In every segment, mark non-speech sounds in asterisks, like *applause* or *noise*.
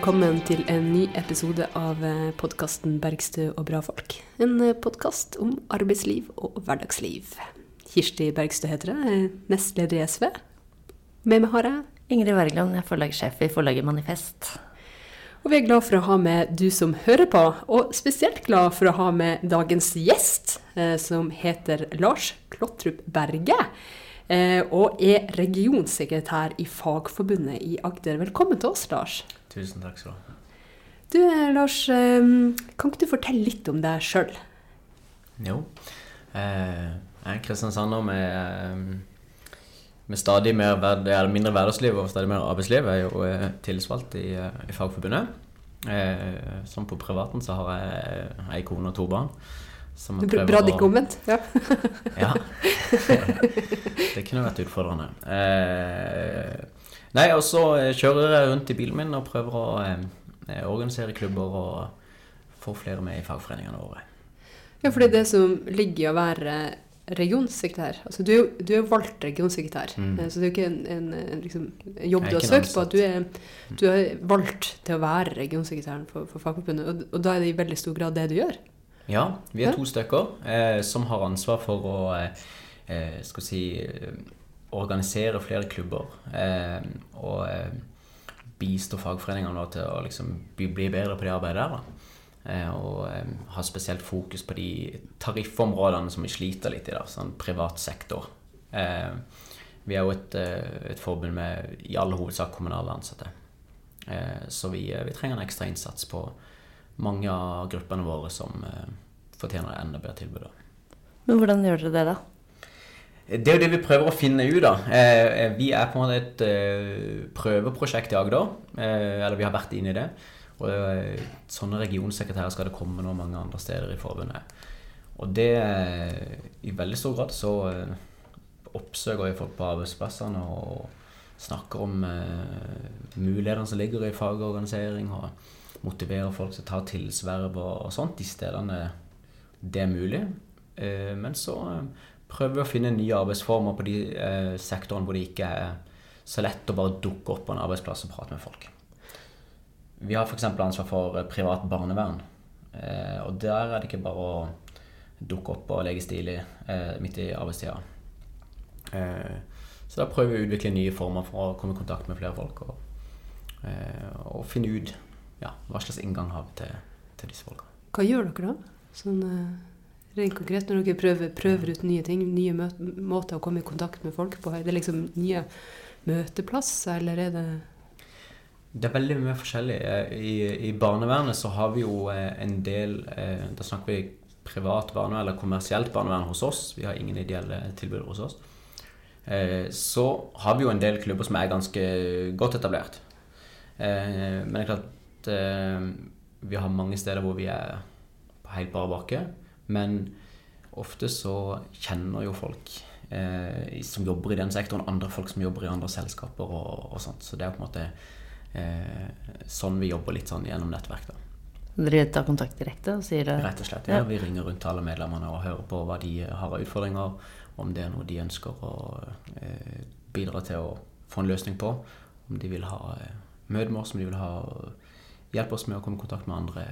velkommen til en ny episode av podkasten 'Bergstø og bra folk'. En podkast om arbeidsliv og hverdagsliv. Kirsti Bergstø heter jeg, nestleder i SV. Med meg har jeg Ingrid Wergeland, jeg er forlagssjef i forlaget Manifest. Og vi er glad for å ha med du som hører på, og spesielt glad for å ha med dagens gjest, eh, som heter Lars Klottrup Berge. Eh, og er regionsekretær i Fagforbundet i Agder. Velkommen til oss, Lars. Tusen takk skal du ha. Du, eh, Lars, eh, kan ikke du fortelle litt om deg sjøl? Jo. Eh, jeg er kristiansander med, med stadig mer verd, mindre hverdagsliv og stadig mer arbeidsliv. Jeg er jo tillitsvalgt i, i Fagforbundet. Som på privaten så har jeg ei kone og to barn. som jeg Bra det ikke omvendt. Ja. Ja. *laughs* det kunne vært utfordrende. Eh, nei, og så eh, kjører jeg rundt i bilen min og prøver å eh, organisere klubber og få flere med i fagforeningene våre. ja, for det er det som ligger i å være regionsekretær. Altså, du, er jo, du er valgt regionsekretær, Mm. eh, så det er jo ikke en, en, en liksom, jobb du har søkt på. at Du er, du er valgt til å være regionsekretæren for, for Fagforbundet, og, og da er det i veldig stor grad det du gjør. Ja, vi er to stykker eh, som har ansvar for å eh, eh, skal si, eh, organisere flere klubber. Eh, og eh, bistå fagforeningene til å liksom, bli, bli bedre på det arbeidet der. Eh, og eh, ha spesielt fokus på de tariffområdene som vi sliter litt i, da, sånn privat sektor. Eh, vi er jo et, eh, et forbund med i all hovedsak kommunale ansatte. Så vi, vi trenger en ekstra innsats på mange av gruppene våre som fortjener enda bedre tilbud. Men hvordan gjør dere det, da? Det er jo det vi prøver å finne ut av. Eh, vi er på en måte et eh, prøveprosjekt i Agder. Eh, eller vi har vært inne i det. Og eh, sånne regionsekretærer skal det komme nå mange andre steder i forbundet. Og det eh, I veldig stor grad så eh, oppsøker vi folk på arbeidsplassene og snakker om eh, mulighetene som ligger i fagorganisering, og motiverer folk til å ta tillitsverv og, og sånt de stedene det er mulig. Eh, men så eh, prøver å finne nye arbeidsformer på de eh, sektorene hvor det ikke er så lett å bare dukke opp på en arbeidsplass og prate med folk. Vi har f.eks. ansvar for eh, privat barnevern. Eh, og der er det ikke bare å dukke opp og legge stilig eh, midt i arbeidstida. Eh, så da prøver vi å utvikle nye former for å komme i kontakt med flere folk. Og, eh, og finne ut ja, hva slags inngang har vi til, til disse folka. Hva gjør dere da? Sånn eh, rent konkret når dere prøver, prøver ut nye ting, nye måter å komme i kontakt med folk på? Er det liksom nye møteplasser, eller er det Det er veldig mye forskjellig. Eh, I, I barnevernet så har vi jo eh, en del eh, Da snakker vi privat barnevern eller kommersielt barnevern hos oss. Vi har ingen ideelle tilbud hos oss. Så har vi jo en del klubber som er ganske godt etablert. Men det er klart vi har mange steder hvor vi er på helt bar bakke. Men ofte så kjenner jo folk eh, som jobber i den sektoren, andre folk som jobber i andre selskaper og, og sånt. Så det er på en måte eh, sånn vi jobber litt sånn gjennom nettverk. da. Dere tar kontakt direkte og sier det? Rett og slett. Ja, vi ringer rundt til alle medlemmene og hører på hva de har av utfordringer, om det er noe de ønsker å eh, bidra til å få en løsning på. Om de vil ha eh, møte med oss, om de vil ha hjelpe oss med å komme i kontakt med andre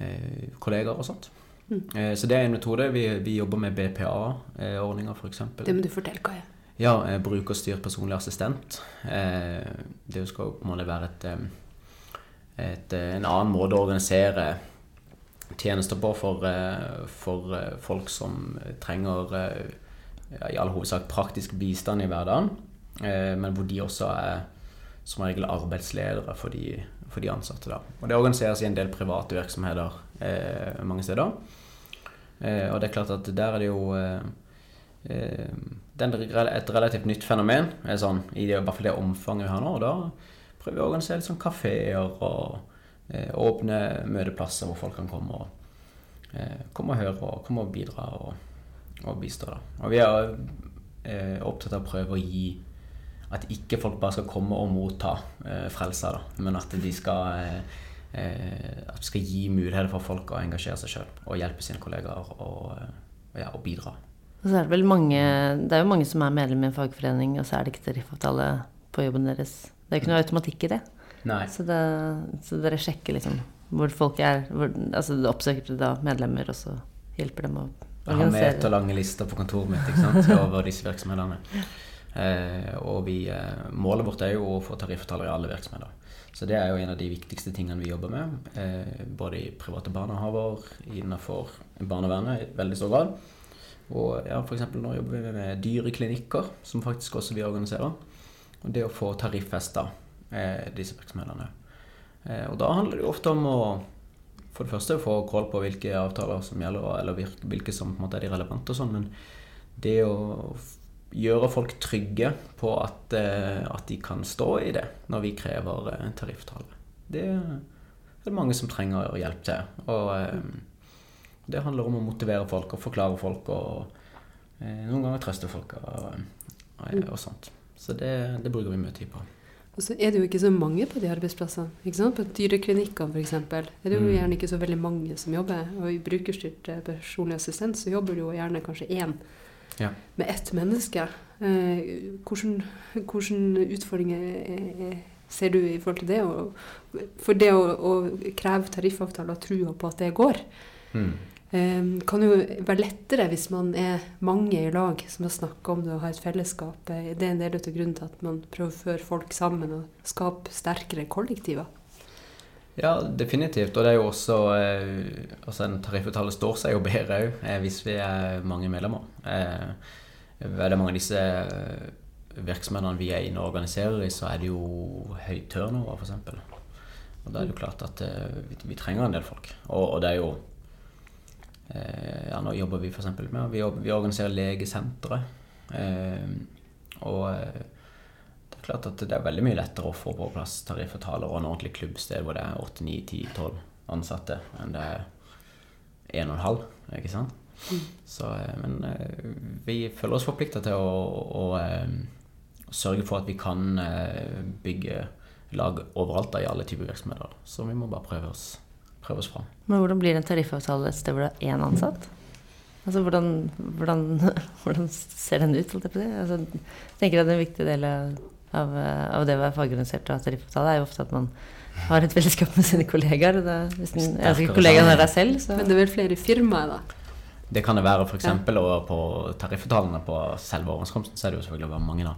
eh, kollegaer og sånt. Eh, så det er en metode. Vi, vi jobber med BPA-ordninger, f.eks. Det må du fortelle hva er. Ja, eh, brukerstyrt personlig assistent. Eh, det skal på en måte være et, et, en annen måte å organisere tjenester på for, for folk som trenger ja, i all hovedsak praktisk bistand i hverdagen, men hvor de også er som regel arbeidsledere for de, for de ansatte. Da. Og det organiseres i en del private virksomheter eh, mange steder. Eh, og det er klart at der er det jo eh, eh, det er et relativt nytt fenomen, sånn, i hvert fall det omfanget vi har nå. Og da prøver vi å organisere litt sånn kafeer og eh, åpne møteplasser hvor folk kan komme og, eh, komme og høre og komme og bidra og, og bistå. Da. Og vi er opptatt av å prøve å gi at ikke folk bare skal komme og motta eh, frelser, da, men at de skal eh, eh, at skal gi muligheter for folk å engasjere seg sjøl og hjelpe sine kollegaer og, eh, ja, og bidra. Og så er det vel mange Det er jo mange som er medlem i en fagforening, og så er det ikke tariffavtale på jobben deres. Det er ikke noe automatikk i det. Så, det, så dere sjekker liksom hvor folk er? Hvor, altså du oppsøker da medlemmer, og så hjelper dem å Jeg har organisere? meter lange lister på kontoret mitt *laughs* over disse virksomhetene. Eh, og vi, eh, målet vårt er jo å få tariffavtaler i alle virksomheter. Så det er jo en av de viktigste tingene vi jobber med. Eh, både i private barnehaver, innenfor barnevernet i veldig stor grad. Og ja, f.eks. nå jobber vi med dyreklinikker, som faktisk også vi organiserer. Og det å få tariffesta disse virksomhetene. Og da handler det jo ofte om å for det første få kål på hvilke avtaler som gjelder, eller hvilke som på en måte er de relevante og sånn, men det å gjøre folk trygge på at, eh, at de kan stå i det når vi krever eh, tariftale. det er det mange som trenger hjelp til. Og eh, det handler om å motivere folk og forklare folk og noen ganger trøste folk og, og, sånt. Så det, det bruker vi mye tid på. Og så er det jo ikke så mange på de arbeidsplassene. ikke sant? På dyreklinikkene f.eks. er det jo Mm. gjerne ikke så veldig mange som jobber. Og i brukerstyrt personlig assistent så jobber det jo gjerne kanskje én Ja. med ett menneske. Hvilke hvordan, hvordan utfordringer eh, eh, ser du i forhold til det? For det å, å kreve tariffavtaler og trua på at det går, Mm. eh, kan jo være lettere hvis man er mange i lag som har snakka om det og har et fellesskap. Eh, Det er en del av grunnen til at man prøver å føre folk sammen og skape sterkere kollektiver. Ja, definitivt. Og det er jo også eh, altså En tariffavtale står seg jo bedre òg eh, hvis vi er mange medlemmer. Eh, er det mange av disse virksomhetene vi er inne og organiserer i, så er det jo høy turnover, f.eks. Og da er det jo klart at vi, trenger en del folk. Og, det er jo Ja, nå jobber vi f.eks. med Vi, organiserer legesentre. Og klart at det er veldig mye lettere å få på plass tariffavtaler og en ordentlig klubbsted hvor det er 8, 9, 10, 12 ansatte enn det er 1,5, ikke sant? Så, eh, men eh, vi føler oss forplikta til å, å, å, sørge for at vi kan eh, bygge lag overalt da, i alle typer virksomheter. Så vi må bare prøve oss, prøve oss fram. Men hvordan blir en tariffavtale et sted hvor det er én ansatt? Altså hvordan, hvordan, *laughs* hvordan ser den ut? jeg det? Altså, tenker at En viktig del av, av, av det å være fagorganisert og ha tariffavtale, er jo ofte at man har et fellesskap med sine kollegaer. Da, Hvis den Sterkere kollegaen er deg selv, så Men det er vel flere firmaer, da? Det kan det være f.eks. og på tariffavtalene på selve overenskomsten så er det jo selvfølgelig bare mange, da.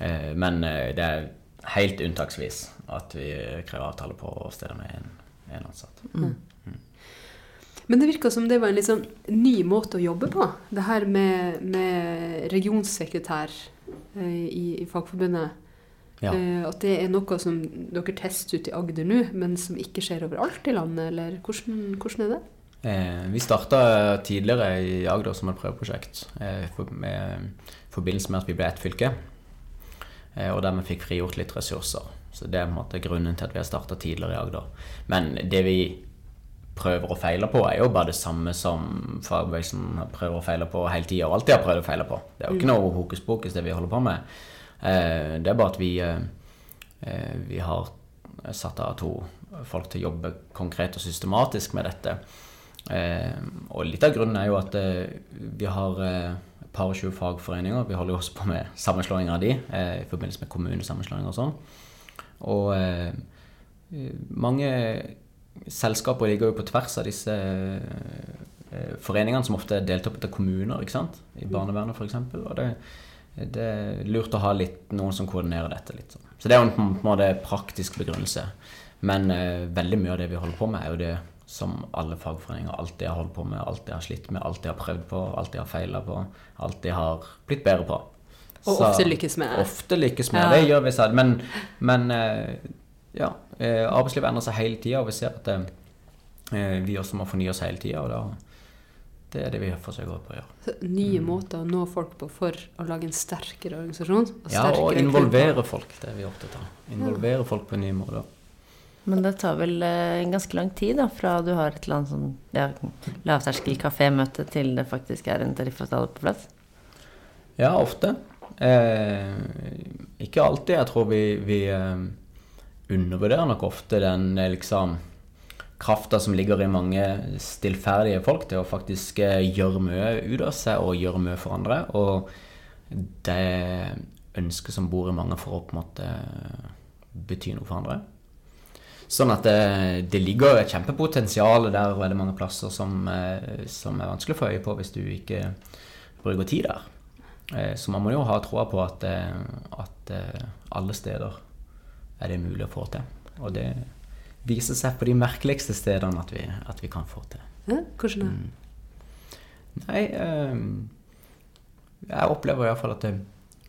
Eh, Men eh, det er helt unntaksvis at vi krever avtale på steder med en, en ansatt. Men det virka som det var en litt sånn ny måte å jobbe på. Det her med, med regionsekretær eh, i, i Fagforbundet. Ja. Eh, at det er noe som dere tester ut i Agder nå, men som ikke skjer overalt i landet, eller hvordan, hvordan er det? Eh, vi starta tidligere i Agder som et prøveprosjekt eh, for, med forbindelse med at vi ble ett fylke. Eh, og dermed fikk frigjort litt ressurser. Så det er på en måte grunnen til at vi har starta tidligere i Agder. Men det vi prøver og feiler på, er jo bare det samme som fagbevegelsen prøver og feiler på hele tida og alltid har prøvd å feile på. Det er jo ikke noe hokus pokus, det vi holder på med. Eh, det er bare at vi, eh, eh, vi har satt av to folk til å jobbe konkret og systematisk med dette. Og litt av grunnen er jo at vi har et par og tjue fagforeninger. Vi holder jo også på med sammenslåinger av de i forbindelse med kommunesammenslåinger og sånn. Og mange selskaper ligger jo på tvers av disse foreningene, som ofte er delt opp etter kommuner, ikke sant? i barnevernet f.eks. Og det, det er lurt å ha litt, noen som koordinerer dette litt. Sånn. Så det er jo en, på en måte praktisk begrunnelse. Men eh, veldig mye av det vi holder på med, er jo det som alle fagforeninger alltid har holdt på med, alltid har slitt med, alltid har prøvd på, alltid har feila på, alltid har blitt bedre på. Og Så- ofte lykkes med. Ofte lykkes med. Ja. Det gjør vi selv. Men, men eh, ja, eh, arbeidslivet endrer seg hele tida, og vi ser at eh, vi også må fornye oss hele tida. Og da, det er det vi forsøker på å gjøre. Så Nye måter å nå folk på for å lage en sterkere organisasjon. Og Ja, og involvere klubber. folk. Det er vi opptatt av. Involvere folk på nye måter. Men det tar vel eh, en ganske lang tid da, fra du har et eller annet sånn ja, lavterskel kafémøte til det faktisk er en tariffavtale på plass? Ja, ofte. Eh, ikke alltid. Jeg tror vi, vi eh, undervurderer nok ofte den eh, liksom krafta som ligger i mange stillferdige folk til å faktisk eh, gjøre mye ut av seg og gjøre mye for andre. Og det ønsket som bor i mange for å på en måte bety noe for andre. Sånn at det, det ligger et kjempepotensial der veldig mange plasser som, eh, som er vanskelig å få øye på hvis du ikke bruker tid der. Eh, Så man må jo ha troa på at, eh, at eh, alle steder er det mulig å få til. Og det viser seg på de merkeligste stedene at vi, at vi kan få til. Ja, hvordan da? Mm. Nei, eh, jeg opplever iallfall at jeg,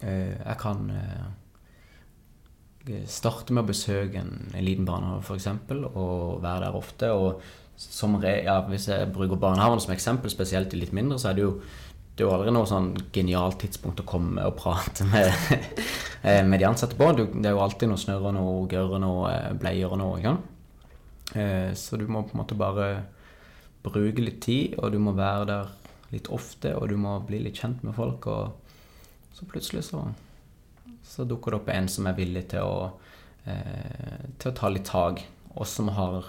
eh, jeg kan eh, starte med å besøke en, en liten barnehage f.eks. og være der ofte. Og som re, ja, hvis jeg bruker barnehagen som eksempel, spesielt de litt mindre, så er det jo det er jo aldri noe sånn genialt tidspunkt å komme og prate med, *laughs* med de ansatte på. Det er jo alltid noe snørr og noe gørr og noe bleier og noe. Ikke? Eh, Så du må på en måte bare bruke litt tid, og du må være der litt ofte, og du må bli litt kjent med folk. Og så plutselig så, så dukker det opp en som er villig til å, eh, til å ta litt tak, og som har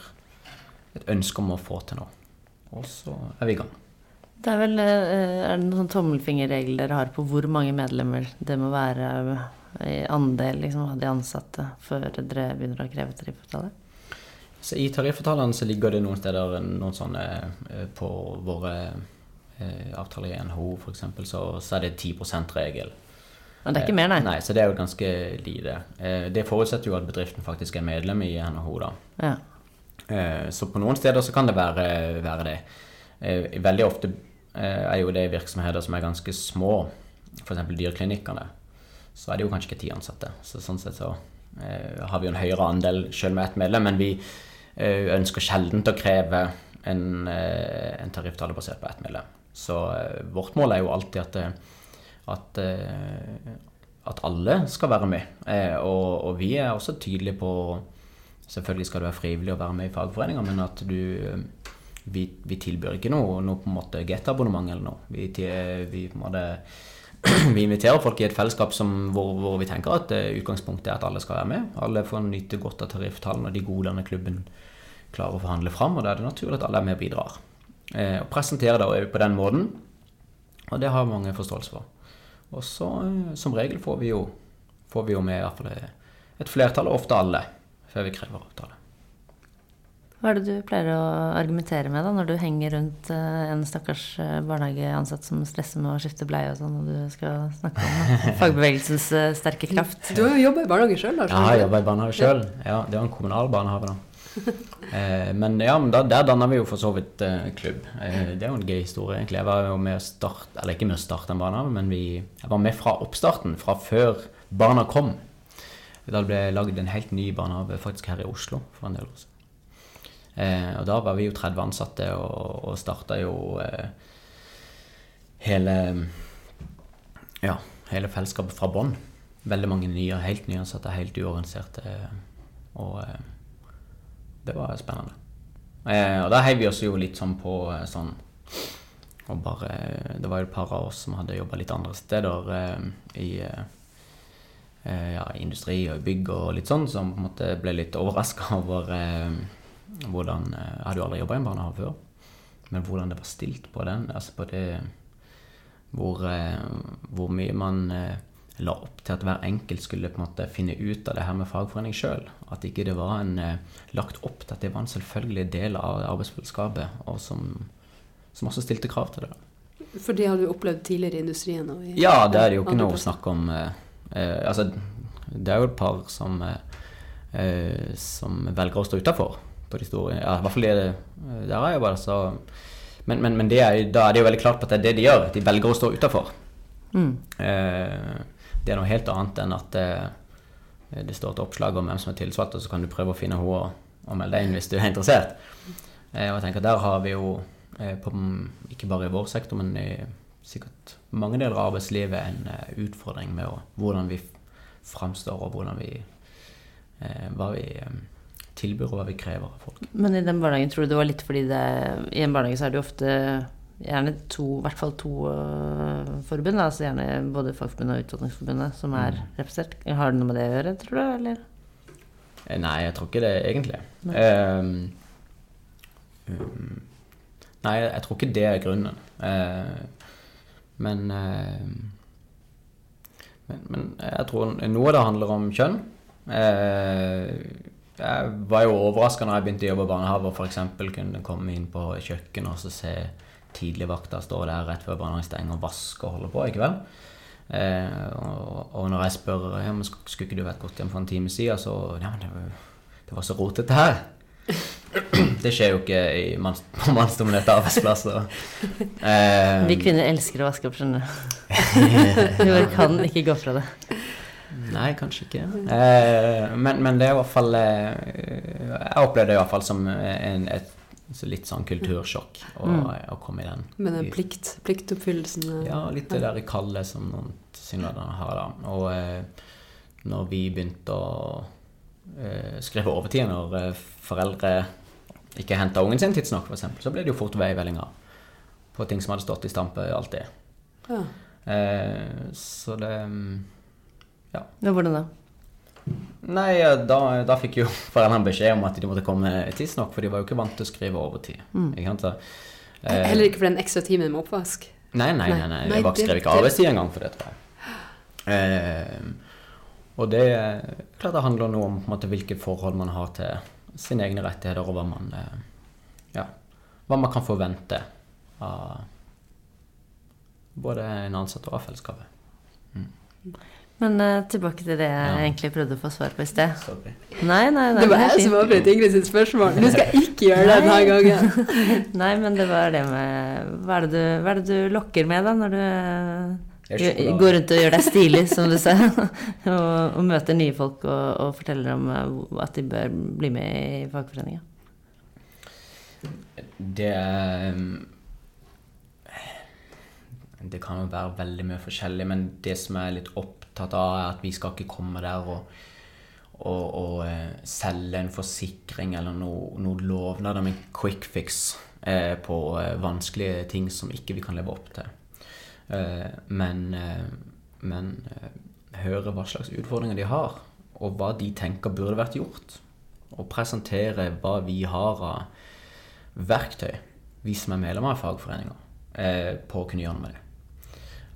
et ønske om å få til noe. Og så er vi i gang. Det er vel eh, Er det noen tommelfingerregel dere har på hvor mange medlemmer det må være i andel liksom, av de ansatte før dere begynner å kreve tariffavtale? Så I tariffavtalene så ligger det noen steder noen sånne eh, På våre eh, avtaler i NHO f.eks. Så, så er det 10 %-regel. Men det er ikke mer, nei? Nei, så det er jo ganske lite. Eh, Det forutsetter jo at bedriften faktisk er medlem i NHO, da. Ja. Eh, Så på noen steder så kan det være, være det. Eh, Veldig ofte eh, er jo det virksomheter som er ganske små, f.eks. dyreklinikkene. Så er det jo kanskje ikke ti ansatte. Så sånn sett så eh, har vi jo en høyere andel selv med ett medlem, men vi eh, ønsker sjelden å kreve en, eh, en tariftale basert på ett medlem. Så eh, vårt mål er jo alltid at, at, at alle skal være med. Og, og vi er også tydelige på Selvfølgelig skal det være frivillig å være med i fagforeninger, men at du vi, vi tilbyr ikke noe, noe på en måte get-abonnement eller noe. Vi, vi, på en måte, *clears throat* vi inviterer folk i et fellesskap som, hvor, hvor vi tenker at utgangspunktet er at alle skal være med. Alle får nyte godt av tarifftallene og de godene klubben klarer å forhandle fram. Og da er det naturlig at alle er med og bidrar. Eh, og presentere det på den måten. Og det har mange forståelse for. Og så eh, som regel får vi jo, får vi jo med i hvert fall et flertall, og ofte alle, før vi krever avtale. Hva er det du pleier å argumentere med da, når du henger rundt eh, en stakkars eh, barnehageansatt som stresser med å skifte bleie og sånn, og du skal snakke om *laughs* eh, fagbevegelsens eh, sterke kraft? Du har jo jobba i barnehage sjøl, da? Ja, jeg jobber i barnehage sjøl. Ja, det var en kommunal barnehage, da. *laughs* Eh, men ja, men da, der danna vi jo for så vidt eh, klubb. Eh, det er jo en gøy historie, egentlig. Jeg var jo med å starte, eller ikke med å starte en barnehage, men vi, jeg var med fra oppstarten, fra før barna kom. Da ble lagd en helt ny barnehage faktisk her i Oslo for en del år siden. Eh, og da var vi jo 30 ansatte og, og starta jo eh, hele ja, hele fellesskapet fra bånn. Veldig mange nye, helt nyansatte, helt uorganiserte. Og det var spennende. Eh, og da heiv vi oss jo litt sånn på eh, sånn og bare, Det var jo et par av oss som hadde jobba litt andre steder eh, i eh, eh, ja, industri og bygg og litt sånn, som på en måte ble litt overraska *laughs* over eh, hvordan eh, Jeg hadde jo aldri jobba i en barnehage før, men hvordan det var stilt på den. Altså på det hvor, eh, hvor mye man eh, la opp til at hver enkelt skulle på en måte finne ut av det her med fagforening sjøl. At ikke det var en, eh, lagt opp til at det var en selvfølgelig del av arbeidsfellesskapet, og som, som også stilte krav til det. For det hadde du opplevd tidligere i industrien. Og i Ja, det er det jo ikke noe å snakke om. eh, eh, altså, det er jo et par som, eh, eh, som velger å stå utafor på de store Ja, i hvert fall det, der er jeg bare så Men, men, men det er, da er det jo veldig klart på at det er det de gjør. De velger å stå utafor. Mm. Eh, det er noe helt annet enn at det, det står et oppslag om hvem som er tilsvalgt, og så kan du prøve å finne henne og, melde deg inn hvis du er interessert. Eh, og jeg tenker Der har vi jo, eh, på, ikke bare i vår sektor, men i sikkert mange deler av arbeidslivet, en eh, utfordring med å, hvordan vi framstår, og hvordan vi, eh, hva vi eh, tilbyr, og hva vi krever av folk. Men i den barnehagen tror du det var litt fordi det I en barnehage så er det jo ofte gjerne to, i hvert fall to uh, forbund, altså gjerne både Fagforbundet og Utdanningsforbundet, som er Mm. representert. Har det noe med det å gjøre, tror du, eller? Eh, Nei, jeg tror ikke det egentlig. Ehm, um, nei, jeg tror ikke det er grunnen. Uh, men, uh, men Men jeg tror noe av det handler om kjønn. Uh, jeg var jo overraska når jeg begynte å jobbe i barnehage og f.eks. kunne komme inn på kjøkkenet og så se tidligvakta står der rett før barnehagen stenger og vaske og holde på. ikke vel? Eh, og, og når jeg spør ja, men skulle ikke du vært gått hjem for en time siden, så ja, men det, var, det var så rotete her. *clears throat* Det skjer jo ikke i manns, *laughs* på mannsdominerte arbeidsplasser. Eh, Vi kvinner elsker å vaske opp, skjønner du. *laughs* Vi bare kan ikke gå fra det. Nei, kanskje ikke. Eh, men, men det er i hvert fall eh, Jeg opplevde det i hvert fall som en, et så litt sånn kultursjokk å, Mm. å komme i den. Men den plikt, pliktoppfyllelsen eh, Ja, litt det der i kallet som noen tilsynelatende har, da. Og eh, når vi begynte å eh, skrive overtid når eh, foreldre ikke henta ungen sin tidsnok, f.eks., så ble det jo fort veiveldinger på ting som hadde stått i stampe alltid. Ja. Eh, så det Ja. Ja, hvordan da? Nei, da, da fikk jo *laughs* foreldrene beskjed om at de måtte komme tidsnok, for de var jo ikke vant til å skrive overtid. Mm. Ikke sant? Eh, Heller ikke for den ekstra timen med oppvask. Nei, nei, nei. nei. Nei, Jeg bare skrev ikke arbeidstid engang for det, tror jeg. Eh, og det klart det handler noe om måte, hvilke forhold man har til sine egne rettigheter, og hva man, eh, ja, hva man kan forvente av både en ansatt og av fellesskapet. Men uh, tilbake til det jeg Ja. egentlig prøvde å få svar på i sted. Sorry. Nei, nei, nei. Det var jeg som avbrøt Ingrid sitt spørsmål. Du skal ikke gjøre det denne gangen. *laughs* Nei, men det var det med Hva er det du, hva er det du lokker med, da, når du går rundt og gjør deg stilig, som du sa, *laughs* og, og møter nye folk og, og forteller om eh, at de bør bli med i fagforeninga? Det er Det kan jo være veldig mye forskjellig, men det som er litt opptatt av, at vi skal ikke komme der og, og, og eh, selge en forsikring eller noe, noe lovnader med quick fix eh, på eh, vanskelige ting som ikke vi kan leve opp til. Eh, men eh, men eh, høre hva slags utfordringer de har, og hva de tenker burde vært gjort. Og presentere hva vi har av verktøy, vi som er medlemmer av fagforeninger, på å kunne gjøre noe med det.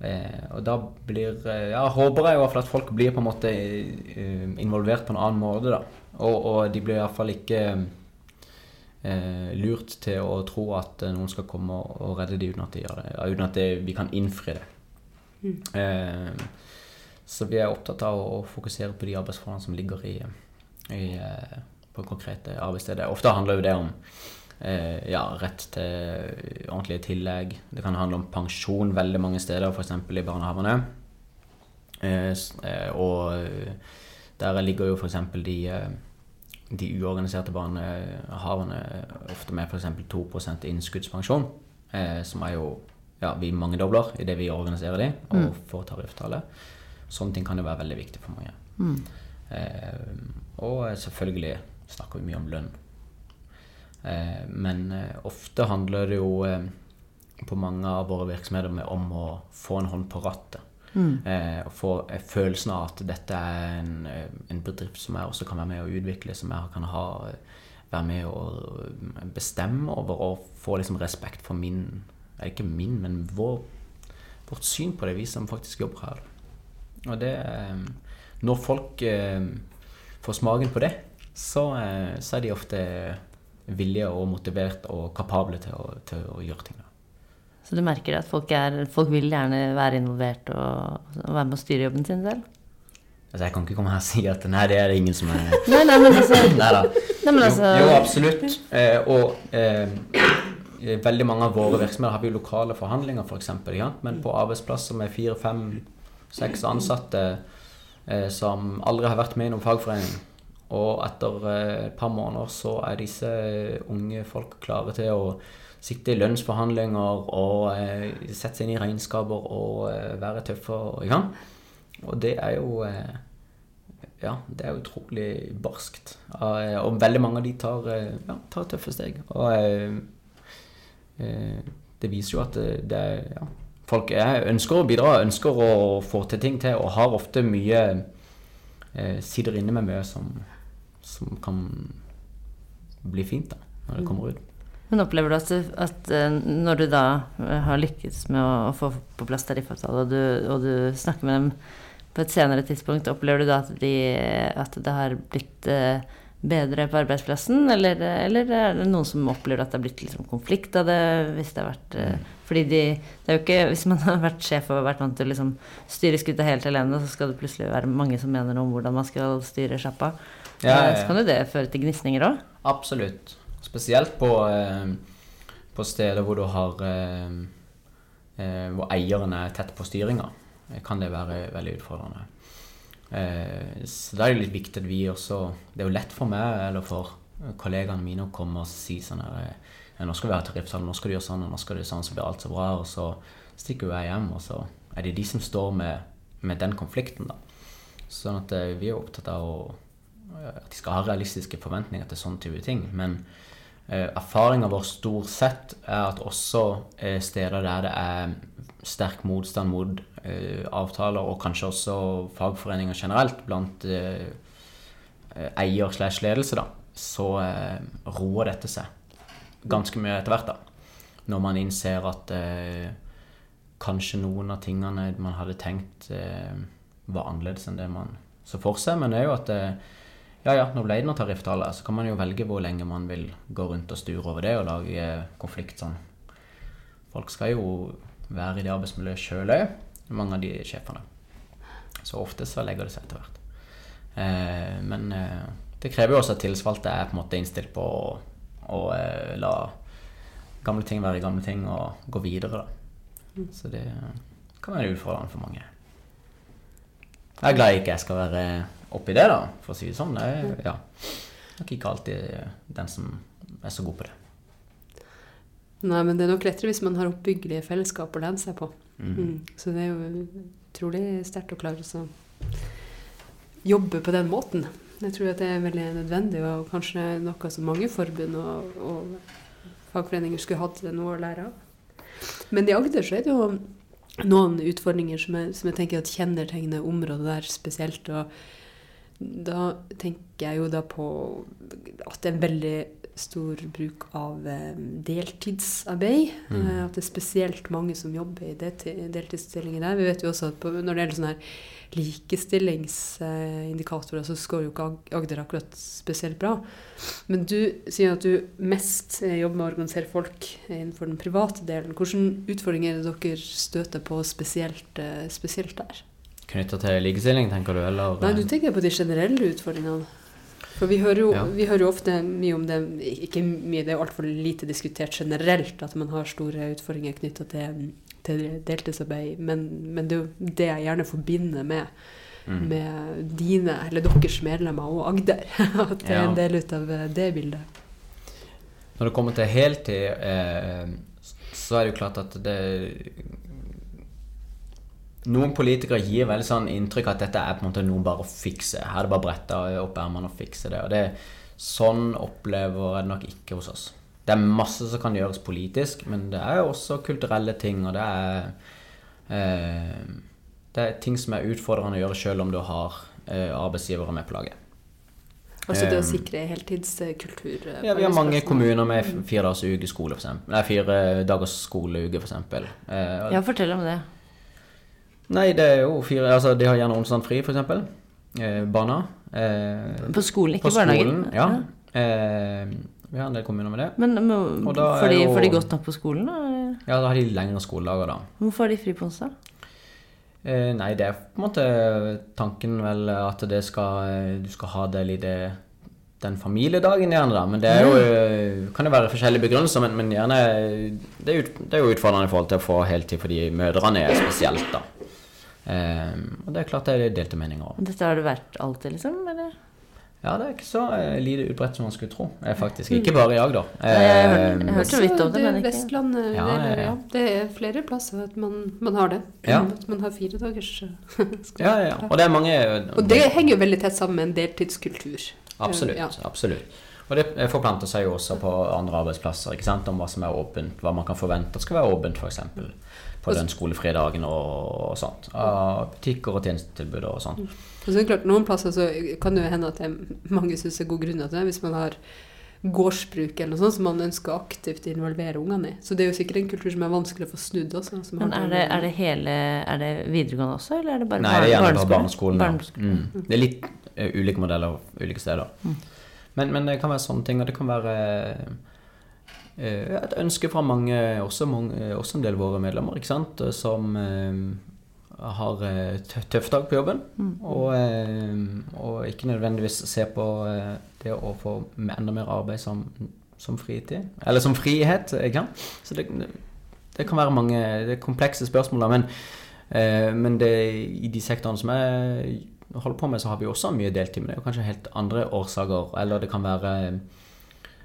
Eh, og da blir eh, Ja, håper jeg i hvert fall at folk blir på en måte eh, involvert på en annen måte, da. Og, og de blir iallfall ikke eh, lurt til å tro at noen skal komme og, redde dem uten at de gjør det, uten at det, vi kan innfri det. Eh, så vi er opptatt av å fokusere på de arbeidsforholdene som ligger i, i, på konkrete arbeidssteder. Ofte handler jo det om eh, ja, rett til ordentlige tillegg. Det kan handle om pensjon veldig mange steder, f.eks. i barnehagene. Eh, eh, og der ligger jo f.eks. de eh, de uorganiserte barnehavene ofte med f.eks. 2% innskuddspensjon, eh, som er jo ja, vi mangedobler idet vi organiserer de og får tariftale. Sånne ting kan jo være veldig viktig for mange. Eh, og selvfølgelig snakker vi mye om lønn. Eh, men eh, ofte handler det jo eh, på mange av våre virksomheter om å få en hånd på rattet. Mm. og få følelsen av at dette er en, en bedrift som jeg også kan være med å utvikle, som jeg kan ha, være med å bestemme over og få liksom respekt for min Ikke min, men vår, vårt syn på det, vi som faktisk jobber her. Og det Når folk får smaken på det, så, så er de ofte villige og motivert og kapable til å, til å gjøre ting. Så du merker at folk, er, folk vil gjerne være involvert og, og være med å styre jobben sin selv? Altså, jeg kan ikke komme her og si at nei, det er det ingen som er *laughs* Nei, nei, men altså, Nei men altså jo, jo, absolutt. Eh, og eh, veldig mange av våre virksomheter har vi lokale forhandlinger, f.eks. For eksempel, ja? Men på arbeidsplasser med fire, fem, seks ansatte eh, som aldri har vært med i noen fagforening, og etter eh, et par måneder så er disse unge folk klare til å sitte i lønnsforhandlinger og eh, sette seg inn i regnskaper og eh, være tøffe. i gang. Og det er jo eh, ja, det er utrolig barskt. Og, veldig mange av de tar, eh, ja, tar tøffe steg. Og eh, eh, det viser jo at det, ja, Folk er, ønsker å bidra, ønsker å få til ting til, og har ofte mye eh, Sitter inne med mye som, som kan bli fint da, når det kommer ut. Men opplever du at, at eh, når du da eh, har lykkes med å, få på plass tariffavtale, og, du- og du snakker med dem på et senere tidspunkt, opplever du da at, de, at det har blitt eh, bedre på arbeidsplassen, eller, eller er det noen som opplever at det har blitt liksom konflikt av det? Hvis det har vært eh, Fordi de, det er jo ikke Hvis man har vært sjef og vært vant til å liksom styre skuta helt alene, så skal det plutselig være mange som mener noe om hvordan man skal styre sjappa. Ja, ja, Eh. Så kan jo det føre til gnisninger òg. Absolutt. Spesielt på, eh, på steder hvor du har eh, eh, Hvor eieren er tett på styringa, kan det være veldig utfordrende. Eh, så da er det litt viktig at vi også Det er jo lett for meg eller for kollegaene mine å komme og si sånn her eh, Nå skal vi ha tariffsalen nå skal du gjøre sånn, og nå skal du gjøre sånn, så blir alt så bra. Og så stikker jo jeg hjem, og så er det de som står med, med den konflikten, da. Sånn at eh, vi er opptatt av å at de skal ha realistiske forventninger til sånne type ting. Men eh, erfaringa vår stort sett er at også eh, steder der det er sterk motstand mot eh, avtaler, og kanskje også fagforeninger generelt blant eh, eh, eier slash ledelse, da, så eh, roer dette seg ganske mye etter hvert. da. Når man innser at eh, kanskje noen av tingene man hadde tenkt var annerledes enn det man så for seg. Men det er jo at eh, ja, ja, nå ble det noe tariffavtale, så kan man jo velge hvor lenge man vil gå rundt og sture over det og lage eh, konflikt sånn. Folk skal jo være i det arbeidsmiljøet sjøl òg, mange av de sjefene. Så ofte så legger det seg etter hvert. Eh, men eh, det krever jo også at tillitsvalgte er på en måte innstilt på å, å eh, la gamle ting være gamle ting og gå videre, da. Så det kan være utfordrende for mange. Jeg er glad jeg ikke skal være oppi det, da, for å si det sånn. Jeg, ja. jeg er nok ikke alltid den som er så god på det. Nei, men det er nok lettere hvis man har oppbyggelige fellesskap å lene seg på. Mm. Mm. Så det er jo utrolig sterkt å klare å jobbe på den måten. Jeg tror at det er veldig nødvendig, og kanskje noe som mange forbund og, og fagforeninger skulle hatt noe å lære av. Men i Agder så er det jo noen utfordringer som jeg, som jeg tenker at kjennetegner området der spesielt. og da tenker jeg jo da på at det er en veldig stor bruk av eh, deltidsarbeid. Mm. Eh, at det er spesielt mange som jobber i delti- deltidsstillinger der. Vi vet jo også at på, når det gjelder sånne her likestillingsindikatorer, så scorer jo ikke Agder akkurat spesielt bra. Men du sier at du mest eh, jobber med å organisere folk innenfor den private delen. Hvilke utfordringer er det dere støter på spesielt, spesielt der? Knytta til likestilling, tenker du, eller? Nei, du tenker på de generelle utfordringene. For vi hører, jo, Ja. vi hører jo ofte mye om det Ikke mye, det er jo altfor lite diskutert generelt at man har store utfordringer knytta til, til deltidsarbeid. Men, men det er jo det jeg gjerne forbinder med, Mm. med dine, eller deres medlemmer og Agder. *laughs* At det er en del ut av eh, det bildet. Når det kommer til heltid, eh, så er det jo klart at det Noen politikere gir veldig sånn inntrykk at dette er på en måte noe bare å fikse. Her er det bare å brette opp ermene og fikse det. Og det, sånn opplever jeg det nok ikke hos oss. Det er masse som kan gjøres politisk, men det er jo også kulturelle ting, og det er eh, Det er ting som er utfordrende å gjøre selv om du har eh, arbeidsgivere med på laget. Altså det å Um, sikre heltidskultur. eh, Ja, vi har mange kommuner med fire dagers ukeskole, for eksempel. Nei, fire dagers skoleuke, for eksempel. Eh, Ja, fortell om det. Nei, det er jo fire Altså, de har gjerne onsdag fri, for eksempel. Eh, barna. Eh, På skolen, ikke på barnehagen. skolen, ja. Eh, vi har en del kommuner med det. Men, får, de, jo- får de godt nok på skolen, da? Ja, da har de lengre skoledager, da. Hvorfor har de fri på onsdag? Eh, nei, det er på en måte tanken vel at det skal, eh, du skal ha det litt den familiedagen gjerne, da. Men det er jo, eh, kan jo være forskjellige begrunnelser, men, men gjerne det er, ut, det er jo utfordrende i forhold til å få heltid fordi mødrene er spesielt, da. Eh, og det er klart det er delte meninger om. Dette har det vært alltid, liksom? Eller? Ja, det er ikke så uh, lite utbredt som man skulle tro. Eh, faktisk. Ikke bare i Agder. Nei, jeg Eh, jeg hørte litt vidt om det, men ikke- Vestlandet, Ja, eller, ja, ja. ja, det er flere plasser at man, man har det. Ja. At man har fire dagers eh, *laughs* skole. ja, ja. Og det er mange Og det henger jo veldig tett sammen med en deltidskultur. Absolutt. Ja. absolutt. Og det forplanter seg jo også på andre arbeidsplasser, ikke sant? om hva som er åpent, hva man kan forvente skal være åpent, f.eks. På den skolefrie dagen og, og sånt. Av butikker og tjenestetilbud og sånt. Og så er det klart, Noen plasser så kan det jo hende at det er mange syns det er god grunn til det, hvis man har gårdsbruk eller noe sånt som man ønsker aktivt å involvere ungene i. Så det er jo sikkert en kultur som er vanskelig å få snudd også. som Men er det, er det hele Er det videregående også, eller er det bare Nei, det er gjerne bare barneskolen. barneskolen. ja. Mm. Det er litt eh, ulike modeller ulike steder. Mm. Men, men det kan være sånne ting, og det kan være et ønske fra mange, også, mange, også en del av våre medlemmer, sant, som eh, har eh, tøff dag på jobben, og, eh, og ikke nødvendigvis ser på eh, det å få enda mer arbeid som, som fritid, eller som frihet. Så det, det kan være mange det er komplekse spørsmål, men, eh, men det, i de sektorene som jeg holder på med, så har vi også mye deltid, men det er kanskje helt andre årsaker, eller det kan være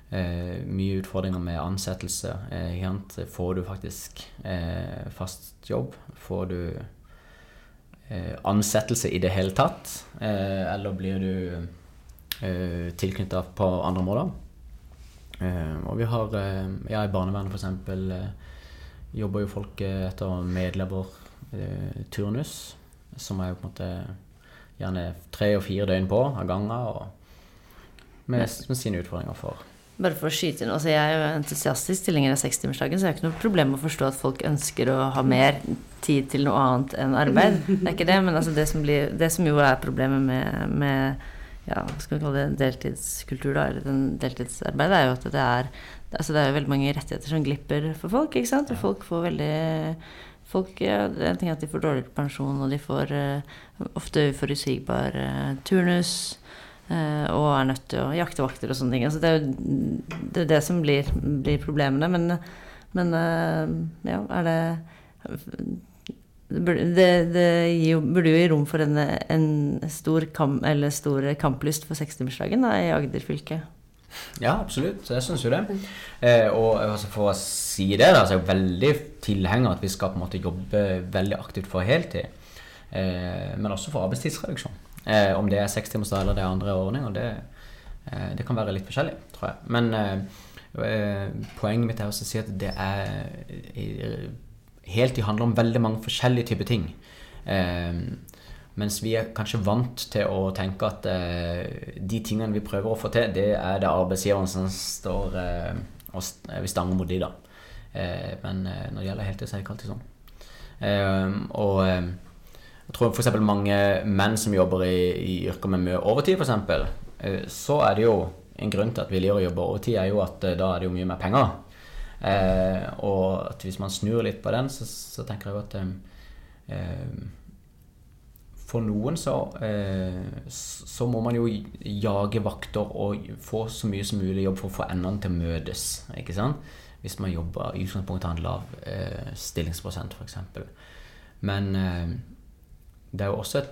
eh, mye utfordringer med ansettelse. Eh, får du faktisk eh, fast jobb? Får du eh, ansettelse i det hele tatt? Eh, eller blir du eh, tilknytta på andre måter? Eh, og vi har Ja, i barnevernet f.eks. Jobber jo folk etter medleverturnus, som er jo på en måte gjerne tre og fire døgn på av gangen. med, med sine utfordringer for Bare for å skyte inn, altså Jeg er jo entusiastisk tilhenger av sekstimersdagen, så jeg har ikke noe problem med å forstå at folk ønsker å ha mer tid til noe annet enn arbeid. Det er ikke det, men altså det, som blir, det som jo er problemet med, med ja, skal vi kalle det, deltidskultur, da, eller den deltidsarbeidet, er jo at det er altså det er veldig mange rettigheter som glipper for folk. ikke sant? Og folk får veldig folk, ja, det En ting er at de får dårligere pensjon, og de får uh, ofte uforutsigbar uh, turnus. Eh, og er nødt til å jakte vakter og sånne ting. Altså det er jo det, er det som blir, blir problemene. Men, men eh, ja, er det det, det, gir burde jo gi rom for en, en stor, kam, eller stor kamplyst for sekstimersdagen da, i Agder fylke. Ja, absolutt. Jeg syns jo det. Eh, og altså, for å si det, da, så er jeg veldig tilhenger at vi skal på en måte jobbe veldig aktivt for heltid. Eh, men også for arbeidstidsreduksjon. Eh, om det er sekstimersdag eller det er andre ordninger, det, eh, det kan være litt forskjellig, tror jeg. Men eh, eh, poenget mitt er også å si at det er helt i handler om veldig mange forskjellige typer ting. Eh, mens vi er kanskje vant til å tenke at eh, de tingene vi prøver å få til, det er det arbeidsgiveren som står og vi stanger mot de da. Men når det gjelder heltid, så er det ikke alltid sånn. Og jeg tror f.eks. mange menn som jobber i, i yrker med mye overtid, f.eks., eh, så er det jo en grunn til at vi liker å jobbe overtid, er jo at eh, da er det jo mye mer penger. Eh, og at hvis man snur litt på den, så, så tenker jeg jo at eh, eh, for noen så, eh, så må man jo jage vakter og få så mye som mulig jobb for å få endene til å møtes. ikke sant? Hvis man jobber i utgangspunktet har en lav eh, stillingsprosent, f.eks. Men det er jo også et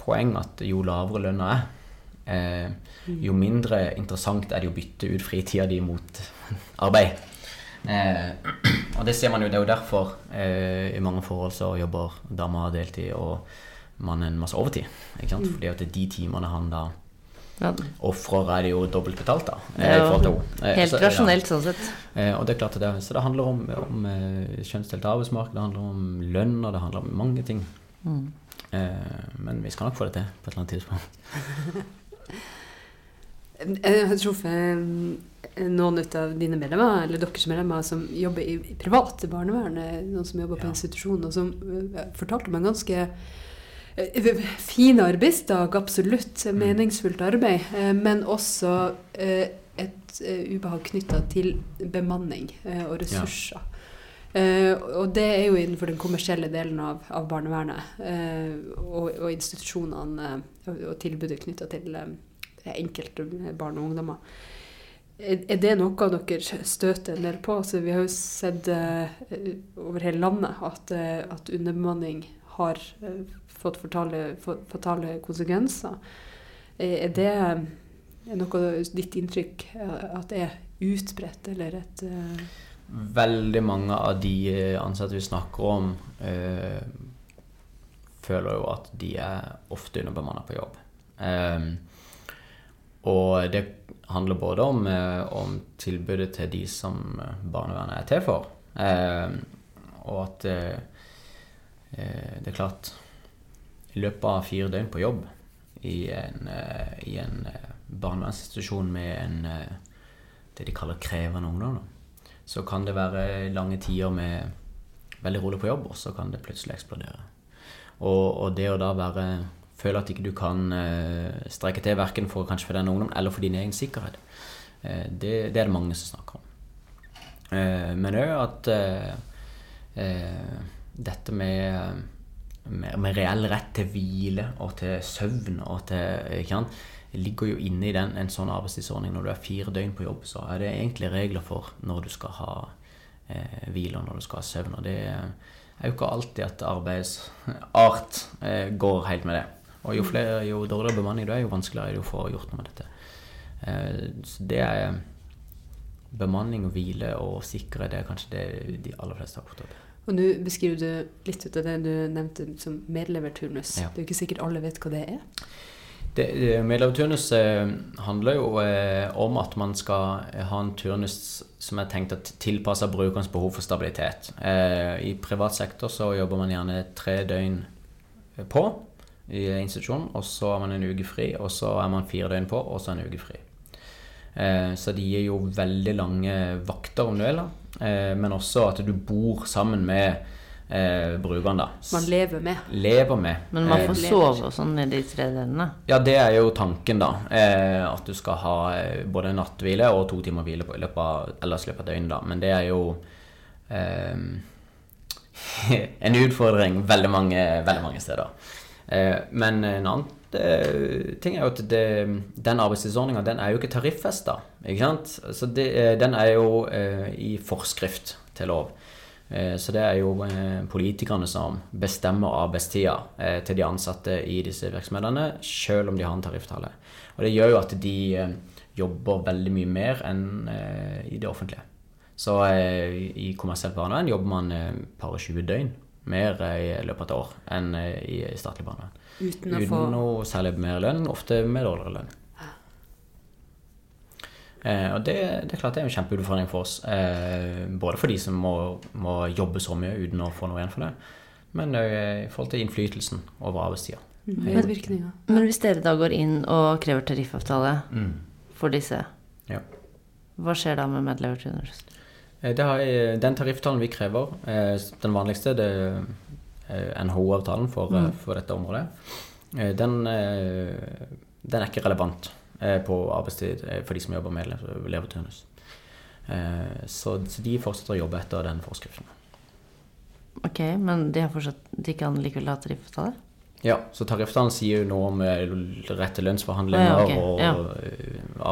poeng at jo lavere lønna er, eh, jo mindre interessant er det å bytte ut fritida di mot arbeid. Eh, og det ser man jo, det er jo derfor eh, i mange forhold så jobber damer deltid og mannen masse overtid. Ikke sant? Fordi at det de timene han da Ja, ofrer, er det jo dobbelt betalt, da. Jo helt så- rasjonelt sånn sett. Eh, og det er klart det, Så det handler om, om kjønnsdelt arbeidsmarked, det handler om lønn, og det handler om mange ting. Mm. Eh, men vi skal nok få det til på et eller annet tidspunkt. Jeg *laughs* har truffet eh, noen av dine medlemmer, eller deres medlemmer, som jobber i private barnevern, eh, noen som jobber på Ja. institusjon, og som eh, fortalte om en ganske eh, fin arbeidsdag, absolutt meningsfullt arbeid, eh, men også eh, et eh, ubehag knytta til bemanning eh, og ressurser. Eh, og det er jo innenfor den kommersielle delen av, av barnevernet eh, og, og institusjonene eh, og, tilbudet knytta til enkelte barn og ungdommer. Er, er det noe dere støter en del på? Altså, vi har jo sett over hele landet at, at underbemanning har fått fatale, fatale konsekvenser. Er, det er noe ditt inntrykk at det er utbredt, eller et Veldig mange av de eh, ansatte vi snakker om, eh, føler jo at de er ofte underbemanna på jobb. Eh, og det handler både om, eh, om tilbudet til de som eh, barnevernet er til for, eh, og at eh, det er klart I løpet av fire døgn på jobb i en, eh, barnevernsinstitusjon med en det de kaller krevende ungdom, så kan det være lange tider med veldig rolig på jobb, og så kan det plutselig eksplodere. Og, og det å da være føle at ikke du kan eh, strekke til verken for kanskje for den ungdommen eller for din egen sikkerhet. Eh, det, det, er det mange som snakker om. Eh, men òg at dette med, med, med, reell rett til hvile og til søvn og til ikke sant, ligger jo inne i den, en sånn arbeidstidsordning. Når du er fire døgn på jobb, så er det egentlig regler for når du skal ha eh, hvile og når du skal ha søvn. Og det er jo ikke alltid at arbeidsart eh, går helt med det. Og jo, flere, jo dårligere bemanning du er, jo vanskeligere er det å få gjort noe med dette. Eh, så det er bemanning og hvile og sikkerhet det er kanskje det de aller fleste har opptatt av. Og nå beskriver du litt ut av det du nevnte som medleverturnus. Ja. Det er jo ikke sikkert alle vet hva det er? Medleverturnus eh, handler jo eh, om at man skal ha en turnus som er tenkt å tilpasse brukerens behov for stabilitet. Eh, I privat sektor så jobber man gjerne tre døgn på i institusjonen, og så er man en uke fri, og så er man fire døgn på, og så en uke fri. Eh, så de gir jo veldig lange vakter om du vil, eh, men også at du bor sammen med eh, brukeren, da. Man lever med. Lever med. Men man får sove og sånn i de tre delene? Ja, det er jo tanken, da. at du skal ha både natthvile og to timer hvile på, i løpet av, ellers løpet av døgnet, da. Men det er jo eh, *laughs* en utfordring veldig mange, veldig mange steder. Eh, men en annen eh, ting er jo at det, den arbeidstidsordninga den er jo ikke tariffesta. Så det, eh, den er jo i forskrift til lov. Så det er jo politikerne som bestemmer arbeidstida til de ansatte i disse virksomhetene, selv om de har en tariftale. Og det gjør jo at de jobber veldig mye mer enn i det offentlige. Så i kommersielt barnevern jobber man par og 20 døgn mer i løpet av et år enn i statlig barnevern. Uten, å Uten få noe særlig mer lønn, ofte med dårligere lønn. Eh, og det, det, er klart det er en kjempeutfordring for oss. Eh, både for de som må, må, jobbe så mye uten å få noe igjen for det, men òg i forhold til innflytelsen over arbeidstida. Mm. Men, men, hvis dere da går inn og krever tariffavtale mm. for disse, ja. hva skjer da med medleverturnus? Eh, den tariffavtalen vi krever, eh, den vanligste, det er NHO-avtalen for, mm. for, dette området, eh, den, den, er ikke relevant på arbeidstid for de som jobber med leverturnus. Så, så de fortsetter å jobbe etter den forskriften. Ok, Men de, har fortsatt, de kan likevel ha tariffavtale? Ja, så tariffavtalen sier jo noe om rett til lønnsforhandlinger ja, okay. og ja.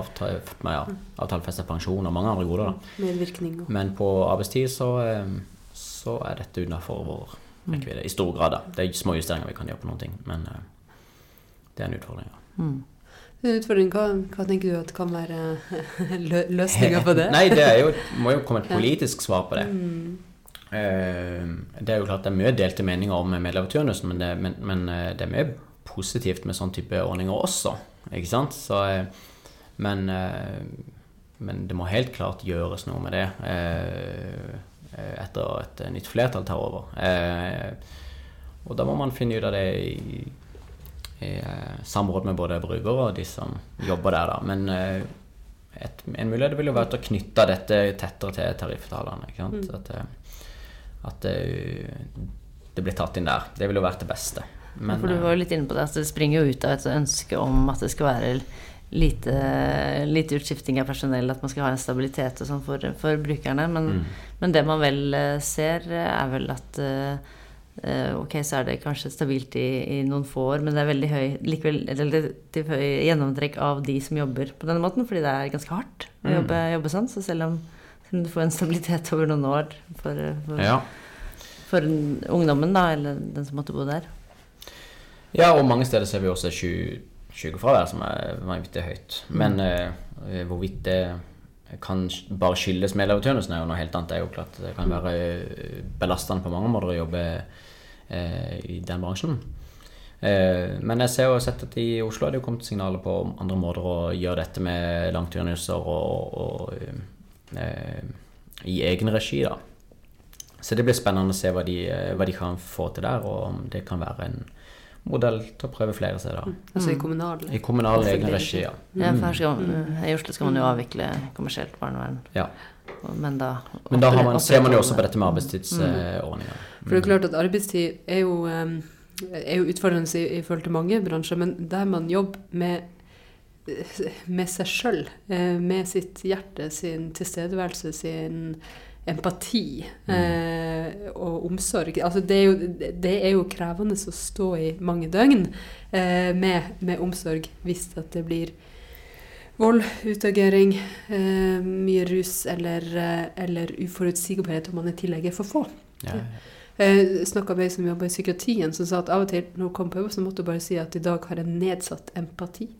avtale, ja, avtalefestet pensjon og mange andre goder. Medvirkning. Men på arbeidstid så, så er dette utenfor vår rekkevidde. I stor grad, da. Det er små justeringer vi kan gjøre på noen ting, men det er en utfordring. Ja. Mm. Utfordring, hva, hva, tenker du at kan være *laughs* løsninga på det? *laughs* Nei, det jo, må jo komme et politisk svar på det. Mm. Det er jo klart det er mye delte meninger om medleverturnusen, men, det, men, men eh, det er mye positivt med sånn type ordninger også. Ikke sant? Så, eh, men, eh, men, det må helt klart gjøres noe med det etter et nytt flertall tar over. Og da må man finne ut av det i, i samråd med både brukere og de som jobber der, da. Men et, en mulighet vil jo være å knytte dette tettere til tariffavtalene. Mm. At, at det, det blir tatt inn der. Det ville jo vært det beste. Men, ja, for du var jo litt inne på det, at det springer jo ut av et ønske om at det skal være lite, lite utskifting av personell, at man skal ha en stabilitet og sånn for, for, brukerne. Men, mm. men, det man vel eh, ser, er vel at Ok, så er det kanskje stabilt i, i, noen få år, men det er veldig høy, likevel relativt høy gjennomtrekk av de som jobber på denne måten, fordi det er ganske hardt å mm. jobbe, jobbe sånn. Så selv om selv om du får en stabilitet over noen år for, for, ja. for ungdommen, da, eller den som måtte bo der. Ja, og mange steder ser vi også sykefravær som er vanvittig høyt. Mm. Men eh, hvorvidt det kan bare skyldes medleverturnusen, er jo noe helt annet. Det er jo klart det kan være eh, belastende på mange måter å jobbe eh, i den bransjen. Eh, men jeg ser jo sett at i Oslo har det jo kommet signaler på andre måter å gjøre dette med langturnuser og, og Eh, i egen regi. da. Så det blir spennende å se hva de, eh, hva de, kan få til der, og om det kan være en modell til å prøve flere steder. Mm. Altså i kommunal? I kommunal egen regi, ja. Mm. ja skal, I Oslo skal man jo avvikle kommersielt barnevern. Ja. Men da, Men da man, ser man jo også på dette med arbeidstidsordninger. Mm. For det er klart at arbeidstid er jo er jo utfordrende i, i forhold til mange bransjer, men der man jobber med, med seg sjøl, med sitt hjerte, sin tilstedeværelse, sin empati eh, og omsorg. Altså det, er jo, det, er jo, krevende å stå i mange døgn eh, med, med, omsorg hvis at det blir vold, utagering, eh, mye rus eller, eh, eller, uforutsigbarhet om man i tillegg er for få. Ja. Jeg snakka med ei som jobber i psykiatrien, som sa at av og til når hun kom på jobb, så måtte hun bare si at i dag har jeg nedsatt empati. *laughs*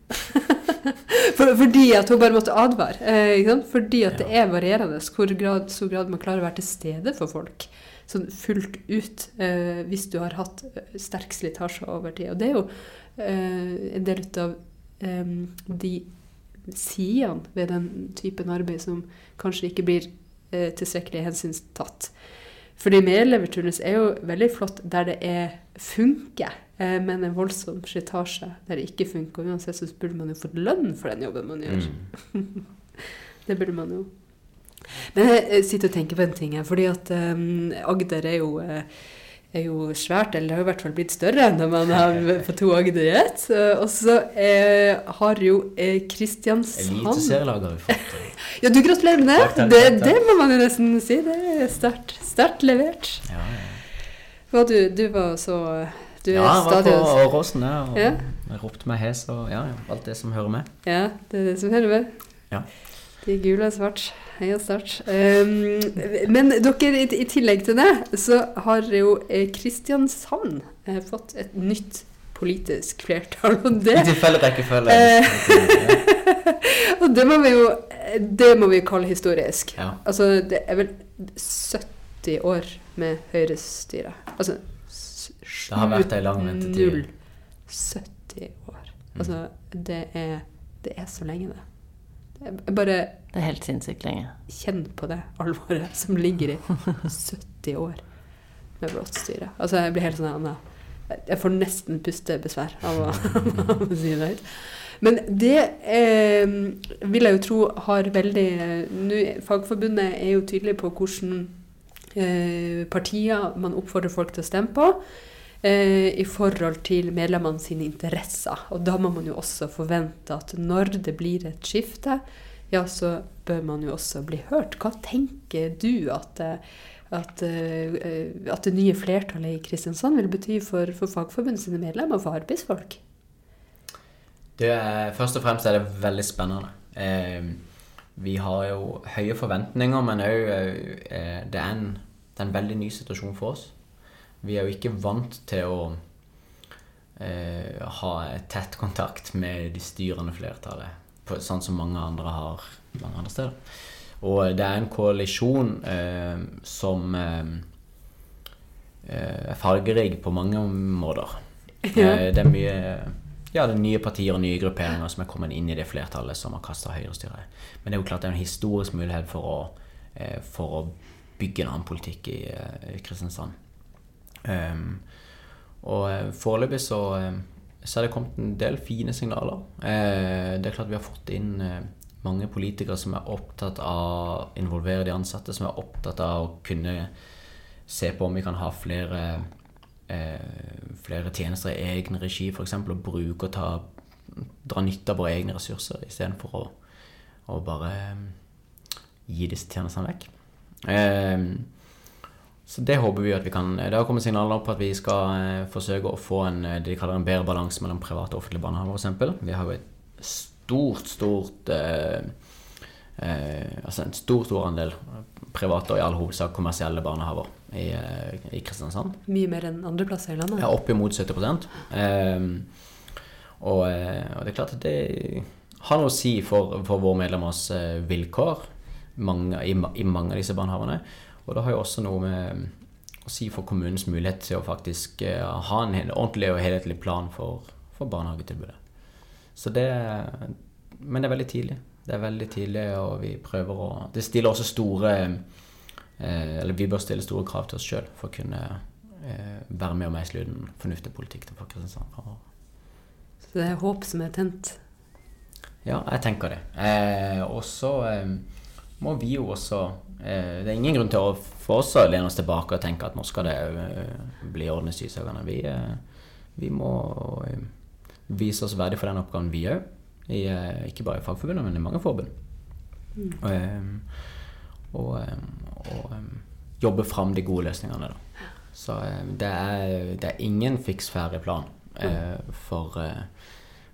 For, fordi at hun bare måtte advare. Eh, fordi at det er varierende hvor grad, så grad man klarer å være til stede for folk. Sånn fullt ut eh, hvis du har hatt eh, sterk slitasje over tid. Og det er jo eh, en del av eh, de sidene ved den typen arbeid som kanskje ikke blir eh, tilstrekkelig hensynstatt. Fordi medleverturnus er jo veldig flott der det er funker, eh, men en voldsom slitasje der det ikke funker. Og uansett så burde man jo fått lønn for den jobben man gjør. Mm. *laughs* det burde man jo. Men jeg sitter og tenker på en ting her, fordi at um, Agder er jo uh, er jo svært, eller det har i hvert fall blitt større når man har *laughs* på to Agder diett. ett. Og så eh, har jo eh, Kristiansand Eliteserielag har vi fått. *laughs* ja, du gratulerer med det. Takk, takk, takk, det. det. må man jo nesten si. Det er sterkt levert. Ja, ja. Du, du var så du Ja, jeg var på Åråsen og ja. ropte meg hes og ja, alt det som hører med. Ja, det er det som hører med. Ja. De gule er svart. Heia Start. Um, men dere, i, tillegg til det, så har jo eh, Kristiansand eh, fått et nytt politisk flertall. Og det, Tilfeldig rekkefølge. *laughs* og det må vi jo det må vi kalle historisk. Ja. Altså, det er vel 70 år med høyrestyre. Altså Det har vært ei lang ventetid. 70 år. Altså, det er, det er så lenge, det. Bare Det er helt sinnssykt lenge. Kjenn på det alvoret som ligger i 70 år med blått styre. Altså, jeg blir helt sånn Jeg får nesten pustebesvær av å, *laughs* av å si det høyt. Men det eh, vil jeg jo tro har veldig nu, Fagforbundet er jo tydelig på hvordan eh, partier man oppfordrer folk til å stemme på eh, i forhold til medlemmene sine interesser. Og da må man jo også forvente at når det blir et skifte, ja, så bør man jo også bli hørt. Hva tenker du at, at, eh, at det nye flertallet i Kristiansand vil bety for, for Fagforbundet sine medlemmer og for arbeidsfolk? Det først og fremst er det veldig spennende. Eh, vi har jo høye forventninger, men òg eh, det, det er en veldig ny situasjon for oss. Vi er jo ikke vant til å eh, ha tett kontakt med de styrende flertallet, på, sånn som mange andre har mange andre steder. Og det er en koalisjon eh, som eh, eh er fargerik på mange måter. *laughs* Ja. Eh, det er mye ja, det er nye partier og nye grupperinger som er kommet inn i det flertallet som har kasta høyrestyret. Men det er jo klart det er en historisk mulighet for å, eh, for å bygge en annen politikk i, i Kristiansand. Um, og eh, foreløpig så, eh, så er det kommet en del fine signaler. Uh, det er klart vi har fått inn mange politikere som er opptatt av å involvere de ansatte, som er opptatt av å kunne se på om vi kan ha flere, uh, flere tjenester i egen regi, f.eks. å bruke og ta, dra nytte av våre egne ressurser istedenfor å, å bare um, gi disse tjenestene vekk. Uh, så det håper vi at vi kan Det har kommet signaler på at vi skal eh, forsøke å få en, eh, det de kaller en bedre balanse mellom private og offentlige barnehager, f.eks. Vi har jo et stort, stort eh, eh, Altså en stor, stor andel private og i all hovedsak kommersielle barnehager i, eh, i Kristiansand. Mye mer enn andre plasser i landet? Ja, oppimot 70 eh, og, og, det er klart at det har noe å si for, for våre medlemmers vilkår mange, i, i mange av disse barnehagene. Og det har jo også noe med å si for kommunens mulighet til å faktisk eh, ha en ordentlig og helhetlig plan for, for barnehagetilbudet. Så det Men det er veldig tidlig. Det er veldig tidlig, og vi prøver å Det stiller også store eh, Eller vi bør stille store krav til oss sjøl for å kunne eh, være med og meisle ut en fornuftig politikk for Kristiansand framover. Så det er håp som er tent? Ja, jeg tenker det. Eh, og så eh, må vi jo også det er ingen grunn til å for oss å lene oss tilbake og tenke at nå skal det eh, bli orden i sysakene. Vi, eh, vi må eh, vise oss verdig for den oppgaven vi òg. Ikke bare i Fagforbundet, men i mange forbund. Og, eh, og, eh, og eh, jobbe fram de gode løsningene. Da. Så eh, det er, det er ingen fiks ferdig plan eh, for, eh,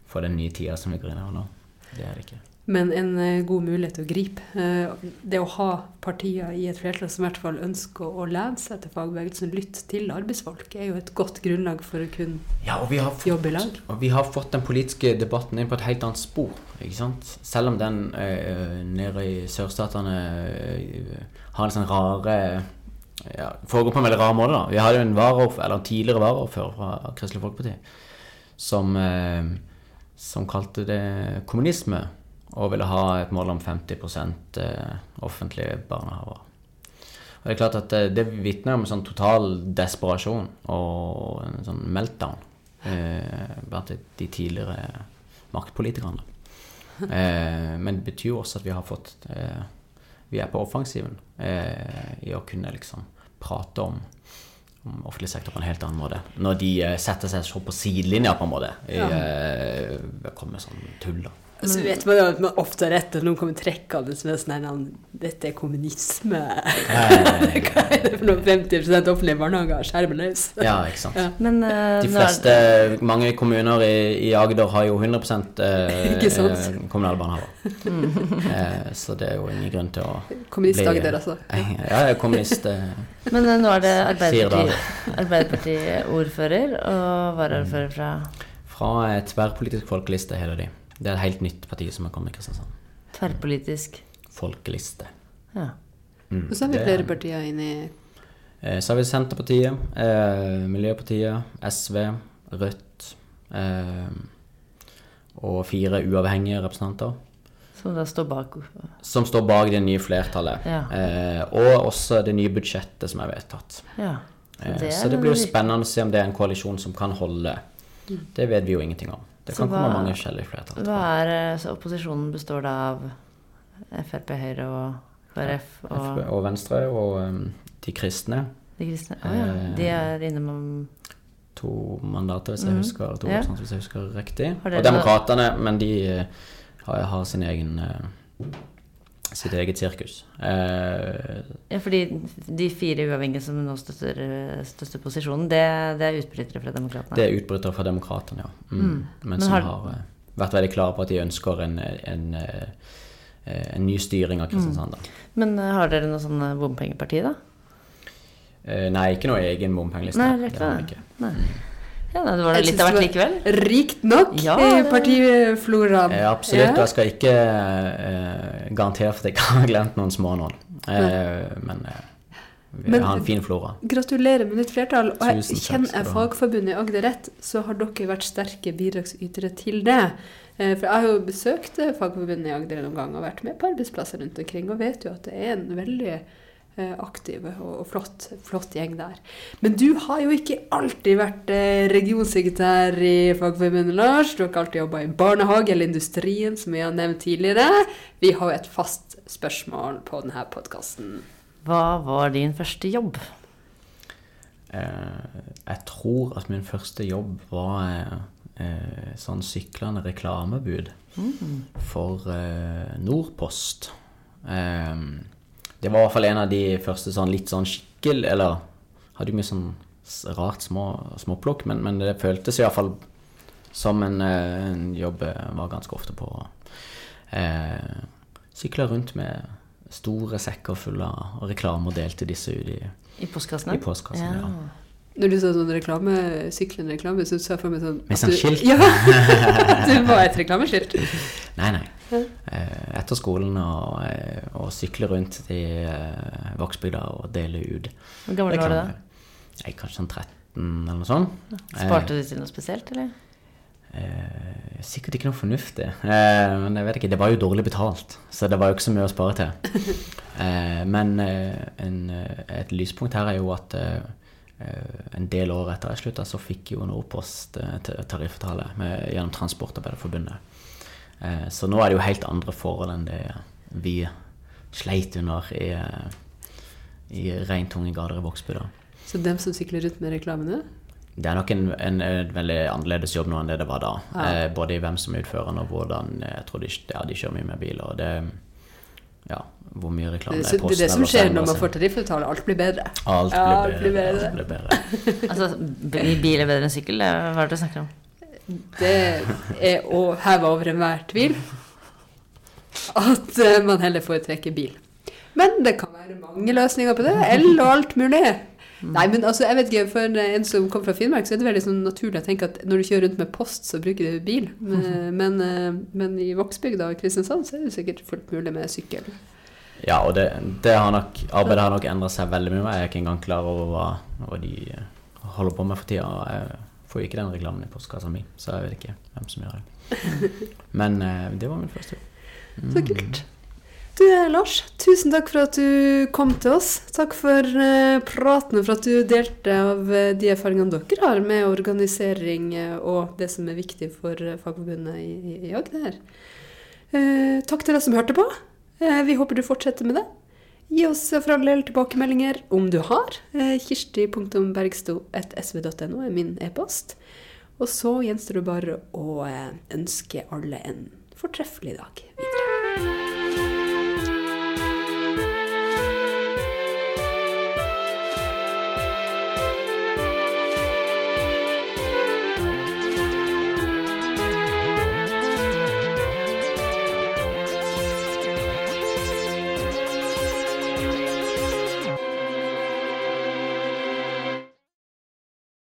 for den nye tida som vi går inn i nå. Det er det ikke. Men en eh, god mulighet til å gripe. Eh, det å ha partier i et flertall som i hvert fall ønsker å lene seg til fagbevegelsen, lytte til arbeidsfolk, er jo et godt grunnlag for å kunne Ja, og vi har fått, jobbe i lag. og vi har fått den politiske debatten inn på et helt annet spor. ikke sant? Selv om den øh, nede i sørstatene øh, har en sånn rare ja, Foregår på en veldig rar måte. da. Vi hadde jo en eller en tidligere varaordfører fra Kristelig Folkeparti som, øh, som kalte det kommunisme, og ville ha et mål om 50 eh, offentlige barnehaver. Og Det er klart at det, det vitner om en sånn total desperasjon og en sånn meltdown eh, blant de, tidligere maktpolitikerne. *laughs* Eh, men det betyr jo også at vi har fått eh, Vi er på offensiven eh, i å kunne liksom prate om, om offentlig sektor på en helt annen måte. Når de eh, setter seg så på sidelinja, på en måte. I, Ja. eh, kommer sånn tull, da. Så vet man jo at man ofte har rett, og noen kommer trekkende med sånn her Dette er kommunisme. *laughs* Hva er det for noe? 50 offentlige barnehager? Skjermen løs. Ja, ikke sant. Ja. Men uh, De nå er- fleste, mange kommuner i, i Agder har jo 100 eh, *laughs* Ikke sant? eh, kommunale barnehager. uh, *laughs* så det er jo ingen grunn til å Kommunist-Agder, altså. Ja, jeg er kommunist. Men nå er det Arbeiderparti-ordfører Arbeiderparti-ordfører og varaordfører fra fra tverrpolitisk folkeliste, heter de. Det er et helt nytt parti som har kommet i Kristiansand. tverrpolitisk Folkeliste. Ja. Mm. Og så har vi flere partier inni Eh, Så har vi Senterpartiet, eh, Miljøpartiet, SV, Rødt eh, og fire uavhengige representanter. Som da står bak Som står bak det nye flertallet. Ja. Eh, og også det nye budsjettet som er vedtatt. Ja. Så, det er så det blir jo spennende å se om det er en koalisjon som kan holde. Det vet vi jo ingenting om. Det Så hva, komme mange forskjellige flertall. Hva er eh, Så opposisjonen består da av Frp, Høyre og KrF og FrP og Venstre og um, de kristne. de kristne? oh, ja. Eh, De er innom To mandater, hvis jeg Mhm. husker, to Ja. hvis jeg husker riktig. Og Demokratene, men de eh, har, har sin egen eh, sitt eget sirkus. Eh, Ja, fordi de fire uavhengige som nå støtter, støtter posisjonen, det, det er utbrytere fra Demokratene? det er utbrytere fra Demokratene, ja. Mm. Mm. Men, Men som har- har, eh, vært veldig klare på at de ønsker en, en, eh, en ny styring av Kristiansand. Mm. Men eh, har dere noe sånn bompengeparti, da? Eh, nei, ikke noe egen bompengeliste. Nei, det er ikke det det. Ja, det var det litt av hvert likevel. Rikt nok Ja, i partifloraen. Eh, absolutt, og Ja. jeg skal ikke eh, garantere for at jeg *laughs* har glemt noen små noen. Eh, men eh, vi Men- har en fin flora. Gratulerer med nytt flertall. Og jeg Tusen kjenner jeg. Fagforbundet i Agder rett, så har dere vært sterke bidragsytere til det. Eh, For jeg har jo besøkt Fagforbundet i Agder noen gang og vært med på arbeidsplasser rundt omkring, og vet jo at det er en veldig eh, aktiv og og flott, flott gjeng der. Men du har jo ikke alltid vært eh, regionsekretær i Fagforbundet, Lars. Du har ikke alltid jobba i barnehage eller industrien, som vi har nevnt tidligere. Vi har jo et fast spørsmål på denne podkasten. Hva var din første jobb? Eh, jeg tror at min første jobb var sånn syklende reklamebud for eh, Nordpost. Eh, det var i hvert fall en av de første sånn litt sånn skikkel Eller hadde jo mye sånn rart små, småplukk, men, men det føltes iallfall som en, eh, en jobb jeg var ganske ofte på. Eh, Sykla rundt med store sekker fulle av reklame og delte disse ut i, I postkassene? i postkassen. ja. Når du sa sånn reklame, syklende reklame, så sa jeg for meg sånn Med sånn skilt? *laughs* Ja! *laughs* At du var et reklameskilt. Nei, nei. Eh, etter skolen og, eh, og sykle rundt i eh, Vågsbygda og dele ut. Hvor gammel var du da? Jeg kanskje sånn 13 eller noe sånt. Sparte du til noe spesielt, eller? Eh, sikkert ikke noe fornuftig. Eh, men jeg vet ikke, det var jo dårlig betalt, så det var jo ikke så mye å spare til. *laughs* Eh, men en, et lyspunkt her er jo at en del år etter jeg slutta, så fikk jo Nordpost eh, t- tariffavtale gjennom Transportarbeiderforbundet. Eh, så nå er det jo helt andre forhold enn det vi sleit under i, eh, i regntunge gater i Vågsbygda. Så dem som sykler rundt med reklamene, det er nok en, en, en veldig annerledes jobb nå enn det det var da. Ja. Eh, både i hvem som er utføreren og hvordan eh, Jeg tror de, ja, de kjører mye mer biler. Og det Ja, hvor mye reklame Det er Posten, det, er det som skjer når man får tariffavtale. Alt blir bedre. Alt blir blir alt blir bedre. bedre. Alt blir bedre. Altså, bil er bedre enn sykkel? Hva er det du snakker om? Det er å heve over enhver tvil at eh, man heller foretrekker bil. Men det kan være mange løsninger på det. El og alt mulig. Nei, men altså, jeg vet ikke, For en som kommer fra Finnmark, så er det veldig sånn naturlig å tenke at når du kjører rundt med post, så bruker du bil. Men, *laughs* men, eh, i Vågsbygda og Kristiansand så er det sikkert fullt mulig med sykkel. Ja, og det, det har nok, arbeidet har nok endret seg veldig mye. Jeg er ikke engang klar over hva, hva de holder på med for tida. Får ikke den reklamen i postkassa mi, så jeg vet ikke hvem som gjør det. Men eh, det var min første jobb. Så kult. Du eh, Lars, tusen takk for at du kom til oss. Takk for eh, praten og for at du delte av de erfaringene dere har med organisering og det som er viktig for Fagforbundet i, i, Agder. Takk til deg som hørte på. Vi håper du fortsetter med det. Gi oss for all del tilbakemeldinger om du har. Eh, Kirsti.bergsto.sv.no er min e-post. Og så gjenstår det bare å eh, ønske alle en fortreffelig dag.